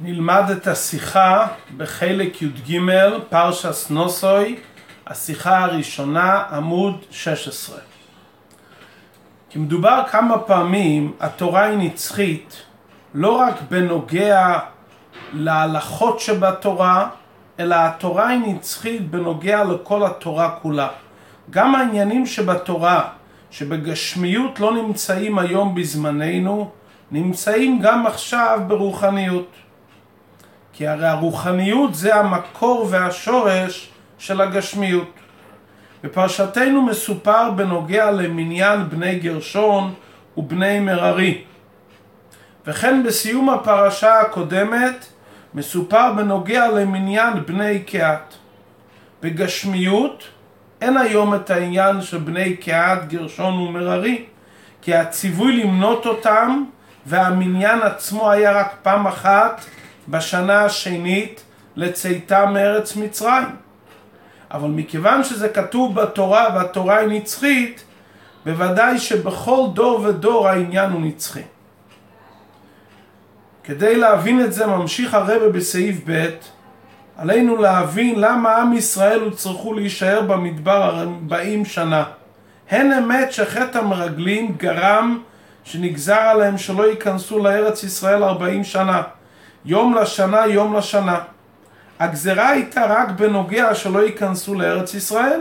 נלמד את השיחה בחלק י"ג, פרשס נוסוי, השיחה הראשונה, עמוד 16. כי מדובר כמה פעמים, התורה היא נצחית, לא רק בנוגע להלכות שבתורה, אלא התורה היא נצחית בנוגע לכל התורה כולה. גם העניינים שבתורה, שבגשמיות לא נמצאים היום בזמננו, נמצאים גם עכשיו ברוחניות. כי הרי הרוחניות זה המקור והשורש של הגשמיות. בפרשתנו מסופר בנוגע למניין בני גרשון ובני מררי. וכן בסיום הפרשה הקודמת מסופר בנוגע למניין בני קהת. בגשמיות אין היום את העניין של בני קהת, גרשון ומררי, כי הציווי למנות אותם והמניין עצמו היה רק פעם אחת בשנה השנית לצאתה מארץ מצרים. אבל מכיוון שזה כתוב בתורה והתורה היא נצחית, בוודאי שבכל דור ודור העניין הוא נצחי. כדי להבין את זה ממשיך הרבה בסעיף ב' עלינו להבין למה עם ישראל הוצרכו להישאר במדבר 40 שנה. הן אמת שחטא המרגלים גרם שנגזר עליהם שלא ייכנסו לארץ ישראל 40 שנה. יום לשנה, יום לשנה. הגזרה הייתה רק בנוגע שלא ייכנסו לארץ ישראל.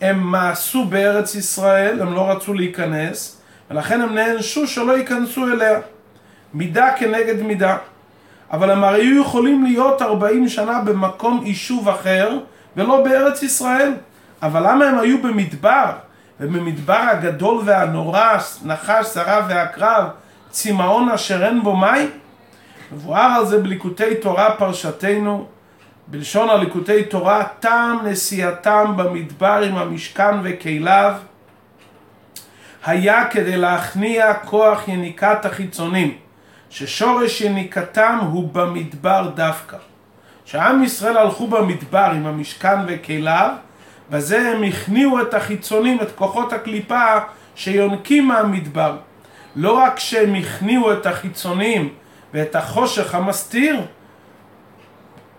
הם מעשו בארץ ישראל, הם לא רצו להיכנס, ולכן הם נענשו שלא ייכנסו אליה. מידה כנגד מידה. אבל הם הרי היו יכולים להיות 40 שנה במקום יישוב אחר, ולא בארץ ישראל. אבל למה הם היו במדבר? ובמדבר הגדול והנורא, נחש, שרה ועקרב, צמאון אשר אין בו מים? מבואר על זה בליקוטי תורה פרשתנו, בלשון הליקוטי תורה, טעם נסיעתם במדבר עם המשכן וכליו, היה כדי להכניע כוח יניקת החיצונים, ששורש יניקתם הוא במדבר דווקא. כשעם ישראל הלכו במדבר עם המשכן וכליו, בזה הם הכניעו את החיצונים, את כוחות הקליפה שיונקים מהמדבר. לא רק שהם הכניעו את החיצונים ואת החושך המסתיר,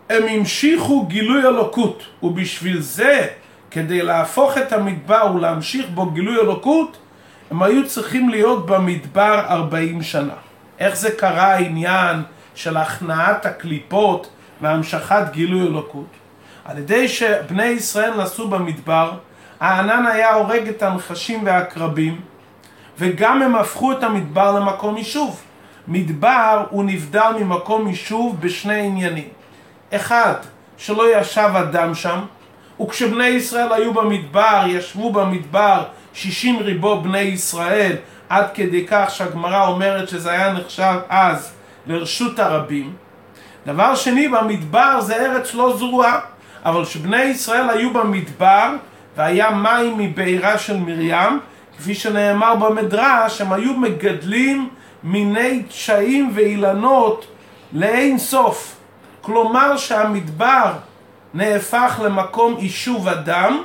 הם המשיכו גילוי אלוקות, ובשביל זה, כדי להפוך את המדבר ולהמשיך בו גילוי אלוקות, הם היו צריכים להיות במדבר 40 שנה. איך זה קרה העניין של הכנעת הקליפות והמשכת גילוי אלוקות? על ידי שבני ישראל נסעו במדבר, הענן היה הורג את הנחשים והעקרבים, וגם הם הפכו את המדבר למקום יישוב. מדבר הוא נבדל ממקום יישוב בשני עניינים. אחד, שלא ישב אדם שם, וכשבני ישראל היו במדבר, ישבו במדבר שישים ריבו בני ישראל, עד כדי כך שהגמרא אומרת שזה היה נחשב אז לרשות הרבים. דבר שני, במדבר זה ארץ לא זרועה, אבל כשבני ישראל היו במדבר והיה מים מבעירה של מרים, כפי שנאמר במדרש, הם היו מגדלים מיני תשעים ואילנות לאין סוף. כלומר שהמדבר נהפך למקום יישוב אדם,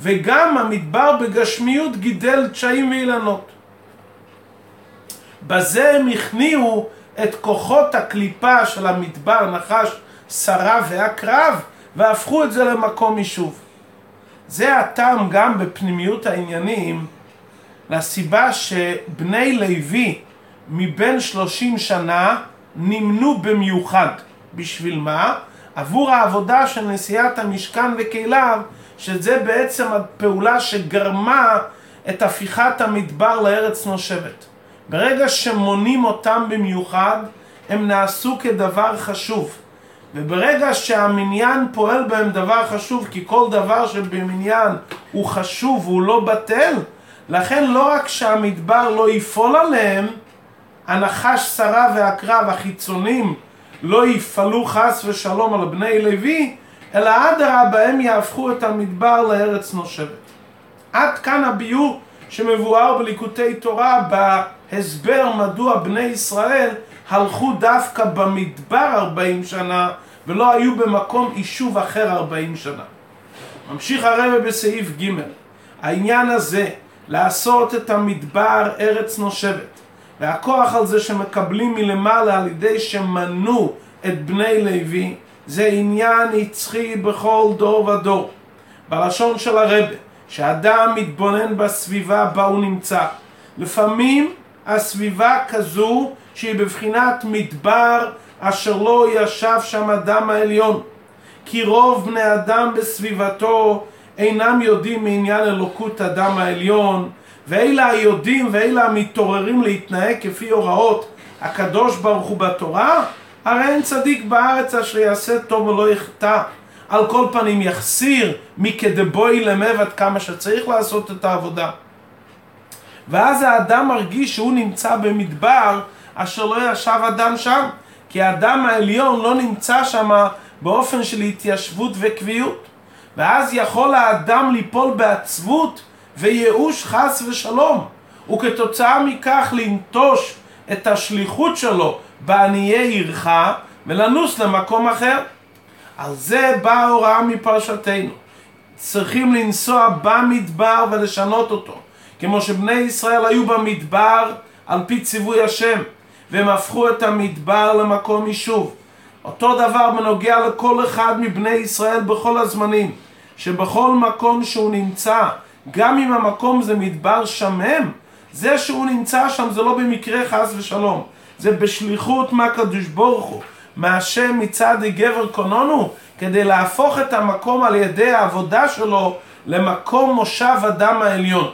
וגם המדבר בגשמיות גידל תשעים ואילנות. בזה הם הכניעו את כוחות הקליפה של המדבר, נחש, שרה ועקרב, והפכו את זה למקום יישוב. זה הטעם גם בפנימיות העניינים לסיבה שבני לוי מבין שלושים שנה נמנו במיוחד. בשביל מה? עבור העבודה של נשיאת המשכן וכליו, שזה בעצם הפעולה שגרמה את הפיכת המדבר לארץ נושבת. ברגע שמונים אותם במיוחד, הם נעשו כדבר חשוב. וברגע שהמניין פועל בהם דבר חשוב, כי כל דבר שבמניין הוא חשוב והוא לא בטל, לכן לא רק שהמדבר לא יפול עליהם, הנחש שרה והקרב החיצונים לא יפעלו חס ושלום על בני לוי, אלא אדרבה הם יהפכו את המדבר לארץ נושבת. עד כאן הביור שמבואר בליקוטי תורה בהסבר מדוע בני ישראל הלכו דווקא במדבר 40 שנה ולא היו במקום יישוב אחר 40 שנה. ממשיך הרבה בסעיף ג' העניין הזה לעשות את המדבר ארץ נושבת והכוח על זה שמקבלים מלמעלה על ידי שמנו את בני לוי זה עניין נצחי בכל דור ודור. בלשון של הרבה, שאדם מתבונן בסביבה בה הוא נמצא. לפעמים הסביבה כזו שהיא בבחינת מדבר אשר לא ישב שם אדם העליון. כי רוב בני אדם בסביבתו אינם יודעים מעניין אלוקות אדם העליון, ואלה היודעים ואלה המתעוררים להתנהג כפי הוראות הקדוש ברוך הוא בתורה, הרי אין צדיק בארץ אשר יעשה טוב ולא יחטא. על כל פנים יחסיר מכדבוי למב עד כמה שצריך לעשות את העבודה. ואז האדם מרגיש שהוא נמצא במדבר אשר לא ישב אדם שם, כי האדם העליון לא נמצא שם באופן של התיישבות וקביעות. ואז יכול האדם ליפול בעצבות וייאוש חס ושלום, וכתוצאה מכך לנטוש את השליחות שלו בעניי עירך ולנוס למקום אחר. על זה באה ההוראה מפרשתנו. צריכים לנסוע במדבר ולשנות אותו. כמו שבני ישראל היו במדבר על פי ציווי השם, והם הפכו את המדבר למקום יישוב. אותו דבר בנוגע לכל אחד מבני ישראל בכל הזמנים, שבכל מקום שהוא נמצא, גם אם המקום זה מדבר שמם, זה שהוא נמצא שם זה לא במקרה חס ושלום, זה בשליחות מהקדוש ברוך הוא, מהשם מצד גבר קונונו, כדי להפוך את המקום על ידי העבודה שלו למקום מושב אדם העליון.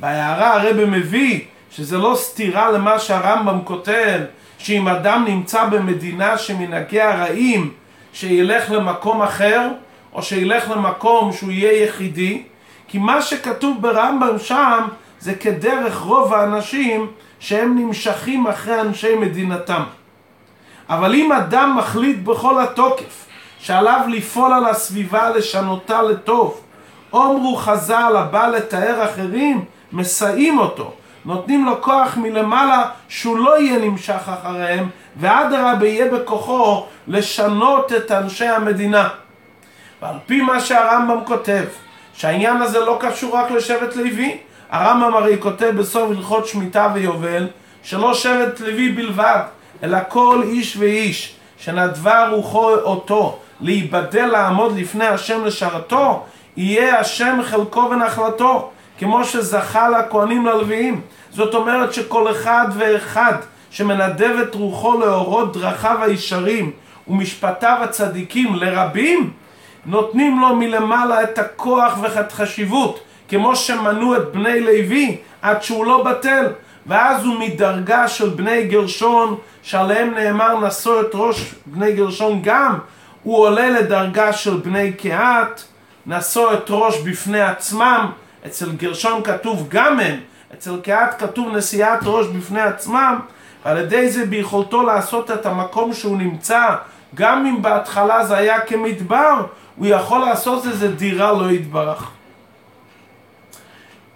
בהערה הרב מביא שזה לא סתירה למה שהרמב"ם כותב, שאם אדם נמצא במדינה שמנהגיה רעים, שילך למקום אחר, או שילך למקום שהוא יהיה יחידי, כי מה שכתוב ברמב"ם שם זה כדרך רוב האנשים שהם נמשכים אחרי אנשי מדינתם. אבל אם אדם מחליט בכל התוקף שעליו לפעול על הסביבה לשנותה לטוב, אומרו חז"ל הבא לתאר אחרים, מסייעים אותו, נותנים לו כוח מלמעלה שהוא לא יהיה נמשך אחריהם, ואדרבה יהיה בכוחו לשנות את אנשי המדינה. ועל פי מה שהרמב"ם כותב, שהעניין הזה לא קשור רק לשבט לוי, הרמב"ם הרי כותב בסוף הלכות שמיטה ויובל, שלא שבט לוי בלבד, אלא כל איש ואיש שנדבה רוחו אותו להיבדל לעמוד לפני השם לשרתו, יהיה השם חלקו ונחלתו, כמו שזכה לכהנים ללוויים. זאת אומרת שכל אחד ואחד שמנדב את רוחו לאורות דרכיו הישרים ומשפטיו הצדיקים לרבים, נותנים לו מלמעלה את הכוח ואת חשיבות, כמו שמנו את בני לוי עד שהוא לא בטל. ואז הוא מדרגה של בני גרשון, שעליהם נאמר נשוא את ראש בני גרשון גם, הוא עולה לדרגה של בני קהת, נשוא את ראש בפני עצמם, אצל גרשון כתוב גם הם, אצל קהת כתוב נשיאת ראש בפני עצמם, ועל ידי זה ביכולתו לעשות את המקום שהוא נמצא, גם אם בהתחלה זה היה כמדבר, הוא יכול לעשות איזה דירה לא יתברך.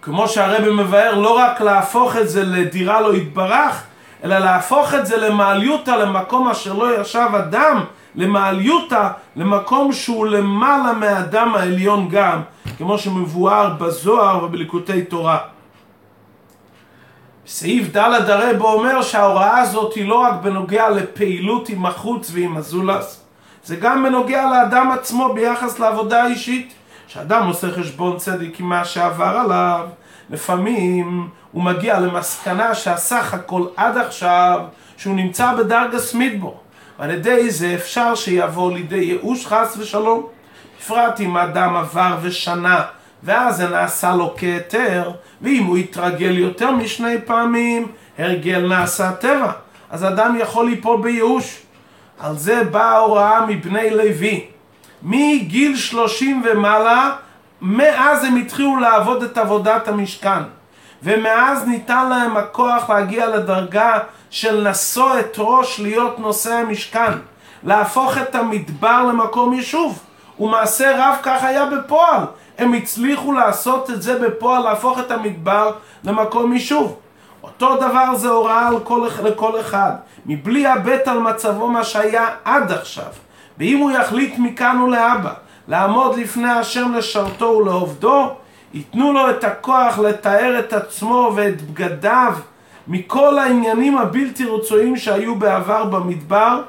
כמו שהרבי מבאר, לא רק להפוך את זה לדירה לא יתברך, אלא להפוך את זה למעליותא, למקום אשר לא ישב אדם, למעליותא, למקום שהוא למעלה מהאדם העליון גם, כמו שמבואר בזוהר ובליקוטי תורה. סעיף ד' הרב אומר שההוראה הזאת היא לא רק בנוגע לפעילות עם החוץ ועם הזולס, זה גם בנוגע לאדם עצמו ביחס לעבודה האישית. כשאדם עושה חשבון צדיק עם מה שעבר עליו, לפעמים הוא מגיע למסקנה שהסך הכל עד עכשיו שהוא נמצא בדרגס מדבור. ועל ידי זה אפשר שיבוא לידי ייאוש חס ושלום. בפרט אם אדם עבר ושנה ואז זה נעשה לו כהיתר, ואם הוא יתרגל יותר משני פעמים, הרגל נעשה טבע. אז אדם יכול ליפול בייאוש. על זה באה ההוראה מבני לוי. מגיל שלושים ומעלה, מאז הם התחילו לעבוד את עבודת המשכן. ומאז ניתן להם הכוח להגיע לדרגה של נשוא את ראש להיות נושא המשכן. להפוך את המדבר למקום יישוב. ומעשה רב כך היה בפועל. הם הצליחו לעשות את זה בפועל, להפוך את המדבר למקום יישוב. אותו דבר זה הוראה כל, לכל אחד, מבלי הבט על מצבו מה שהיה עד עכשיו. ואם הוא יחליט מכאן ולהבא לעמוד לפני השם לשרתו ולעובדו, ייתנו לו את הכוח לתאר את עצמו ואת בגדיו מכל העניינים הבלתי רצויים שהיו בעבר במדבר,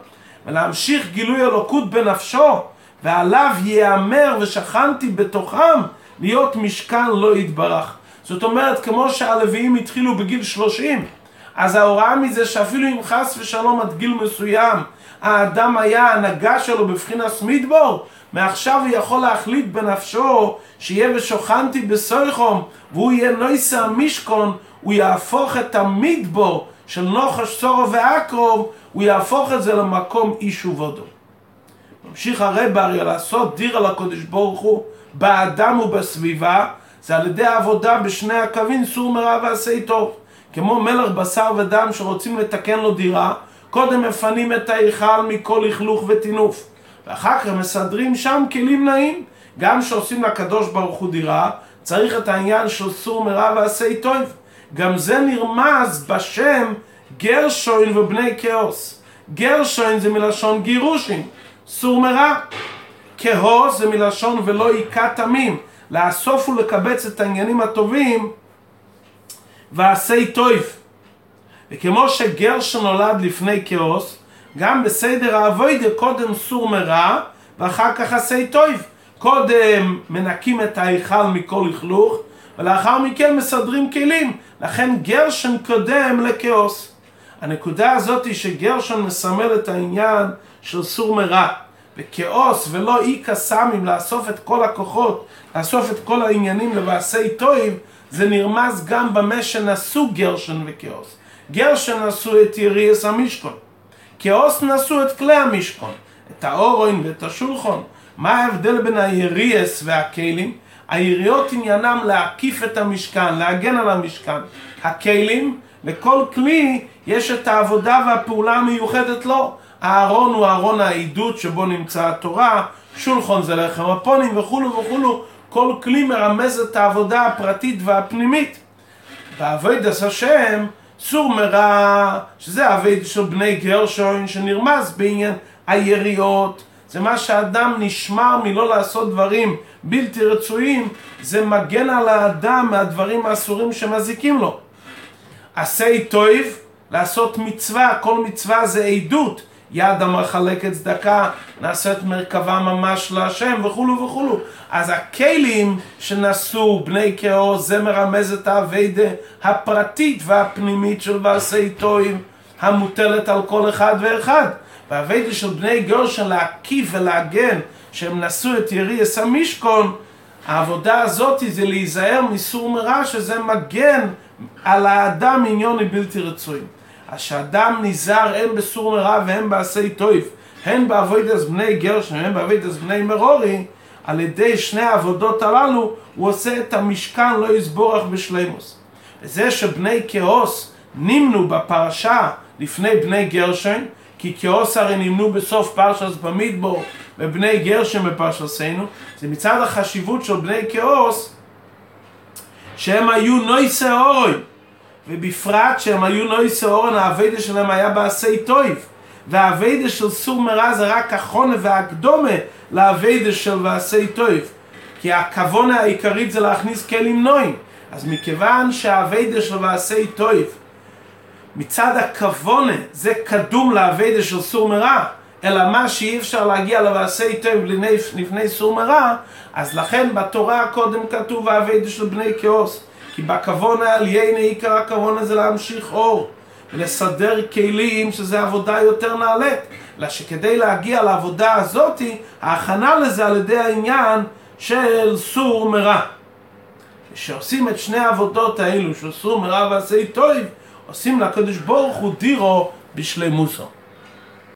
ולהמשיך גילוי אלוקות בנפשו, ועליו ייאמר ושכנתי בתוכם להיות משכן לא יתברך. זאת אומרת, כמו שהלוויים התחילו בגיל 30, אז ההוראה מזה שאפילו אם חס ושלום עד גיל מסוים האדם היה ההנהגה שלו בבחינת מידבור, מעכשיו הוא יכול להחליט בנפשו שיהיה ושוכנתי בסויחום והוא יהיה נויסה המשכון, הוא יהפוך את המדבור של נוחש סורו ואקרוב, הוא יהפוך את זה למקום איש ובודו. ממשיך הרב אריה לעשות דיר על ברוך הוא באדם ובסביבה, זה על ידי העבודה בשני הקווים סור מרע ועשה טוב. כמו מלך בשר ודם שרוצים לתקן לו דירה, קודם מפנים את ההיכל מכל לכלוך וטינוף, ואחר כך מסדרים שם כלים נעים. גם שעושים לקדוש ברוך הוא דירה, צריך את העניין של סור מרע ועשה טוב. גם זה נרמז בשם גרשוין ובני כאוס. גרשוין זה מלשון גירושין, סור מרע. כהוס זה מלשון ולא היכה תמים, לאסוף ולקבץ את העניינים הטובים ועשי טויף. וכמו שגרשון נולד לפני כאוס, גם בסדר האבוידה קודם סור מרע ואחר כך עשי טויף. קודם מנקים את ההיכל מכל לכלוך ולאחר מכן מסדרים כלים. לכן גרשון קודם לכאוס. הנקודה הזאת היא שגרשון מסמל את העניין של סור מרע. וכאוס ולא אי קסאמים לאסוף את כל הכוחות, לאסוף את כל העניינים לבעשי טויב, זה נרמז גם במה שנשאו גרשון וכאוס. גרשון נשאו את יריאס המשכון. כאוס נשאו את כלי המשכון, את האורון ואת השולחון. מה ההבדל בין היריאס והכלים? היריות עניינם להקיף את המשכן, להגן על המשכן. הכלים, לכל כלי יש את העבודה והפעולה המיוחדת לו. הארון הוא ארון העדות שבו נמצא התורה, שולחון זה לחם הפונים וכולו וכולו, כל כלי מרמז את העבודה הפרטית והפנימית. בעבודת השם, סור מרע, שזה העבודה של בני גרשוין שנרמז בעניין היריות, זה מה שאדם נשמר מלא לעשות דברים בלתי רצויים, זה מגן על האדם מהדברים האסורים שמזיקים לו. עשה טויב, לעשות מצווה, כל מצווה זה עדות. יד המחלקת צדקה, נעשית מרכבה ממש להשם וכולו וכולו. אז הכלים שנשאו בני כאור זה מרמז את האביידה הפרטית והפנימית של ועשי טועים המוטלת על כל אחד ואחד. והאביידה של בני גרשן להקיף ולהגן שהם נשאו את יריאס המשכון העבודה הזאת זה להיזהר מסור מרע שזה מגן על האדם עניוני בלתי רצויים. אז שאדם נזהר הן בסור מרע והן בעשי טויף, הן בעבודת בני גרשם והן בעבודת בני מרורי, על ידי שני העבודות הללו הוא עושה את המשכן לא יסבורך בשלימוס. וזה שבני כאוס נמנו בפרשה לפני בני גרשם, כי כאוס הרי נמנו בסוף פרשס במדבור ובני גרשם בפרשסנו, זה מצד החשיבות של בני כאוס שהם היו נושאי ארון ובפרט שהם היו נושאי ארון, העבודה שלהם היה ועשה טוב. והעבודה של סור מרע זה רק הכנה והקדמה לעבודה של ועשה טוב. כי הכוונה העיקרית זה להכניס כלים נאים. אז מכיוון שהעבודה של ועשה טוב מצד הכוונה זה קדום לעבודה של סור מרע, אלא מה שאי אפשר להגיע לועשה טוב לפני סור מרע, אז לכן בתורה קודם כתוב האביידה של בני כאוס. כי בכוונה על יינה עיקר הכוונה זה להמשיך אור ולסדר כלים שזה עבודה יותר נעלית. אלא שכדי להגיע לעבודה הזאתי ההכנה לזה על ידי העניין של סור מרע. כשעושים את שני העבודות האלו של סור מרע ועשי טויב עושים לקדוש ברוך הוא דירו בשלמוסו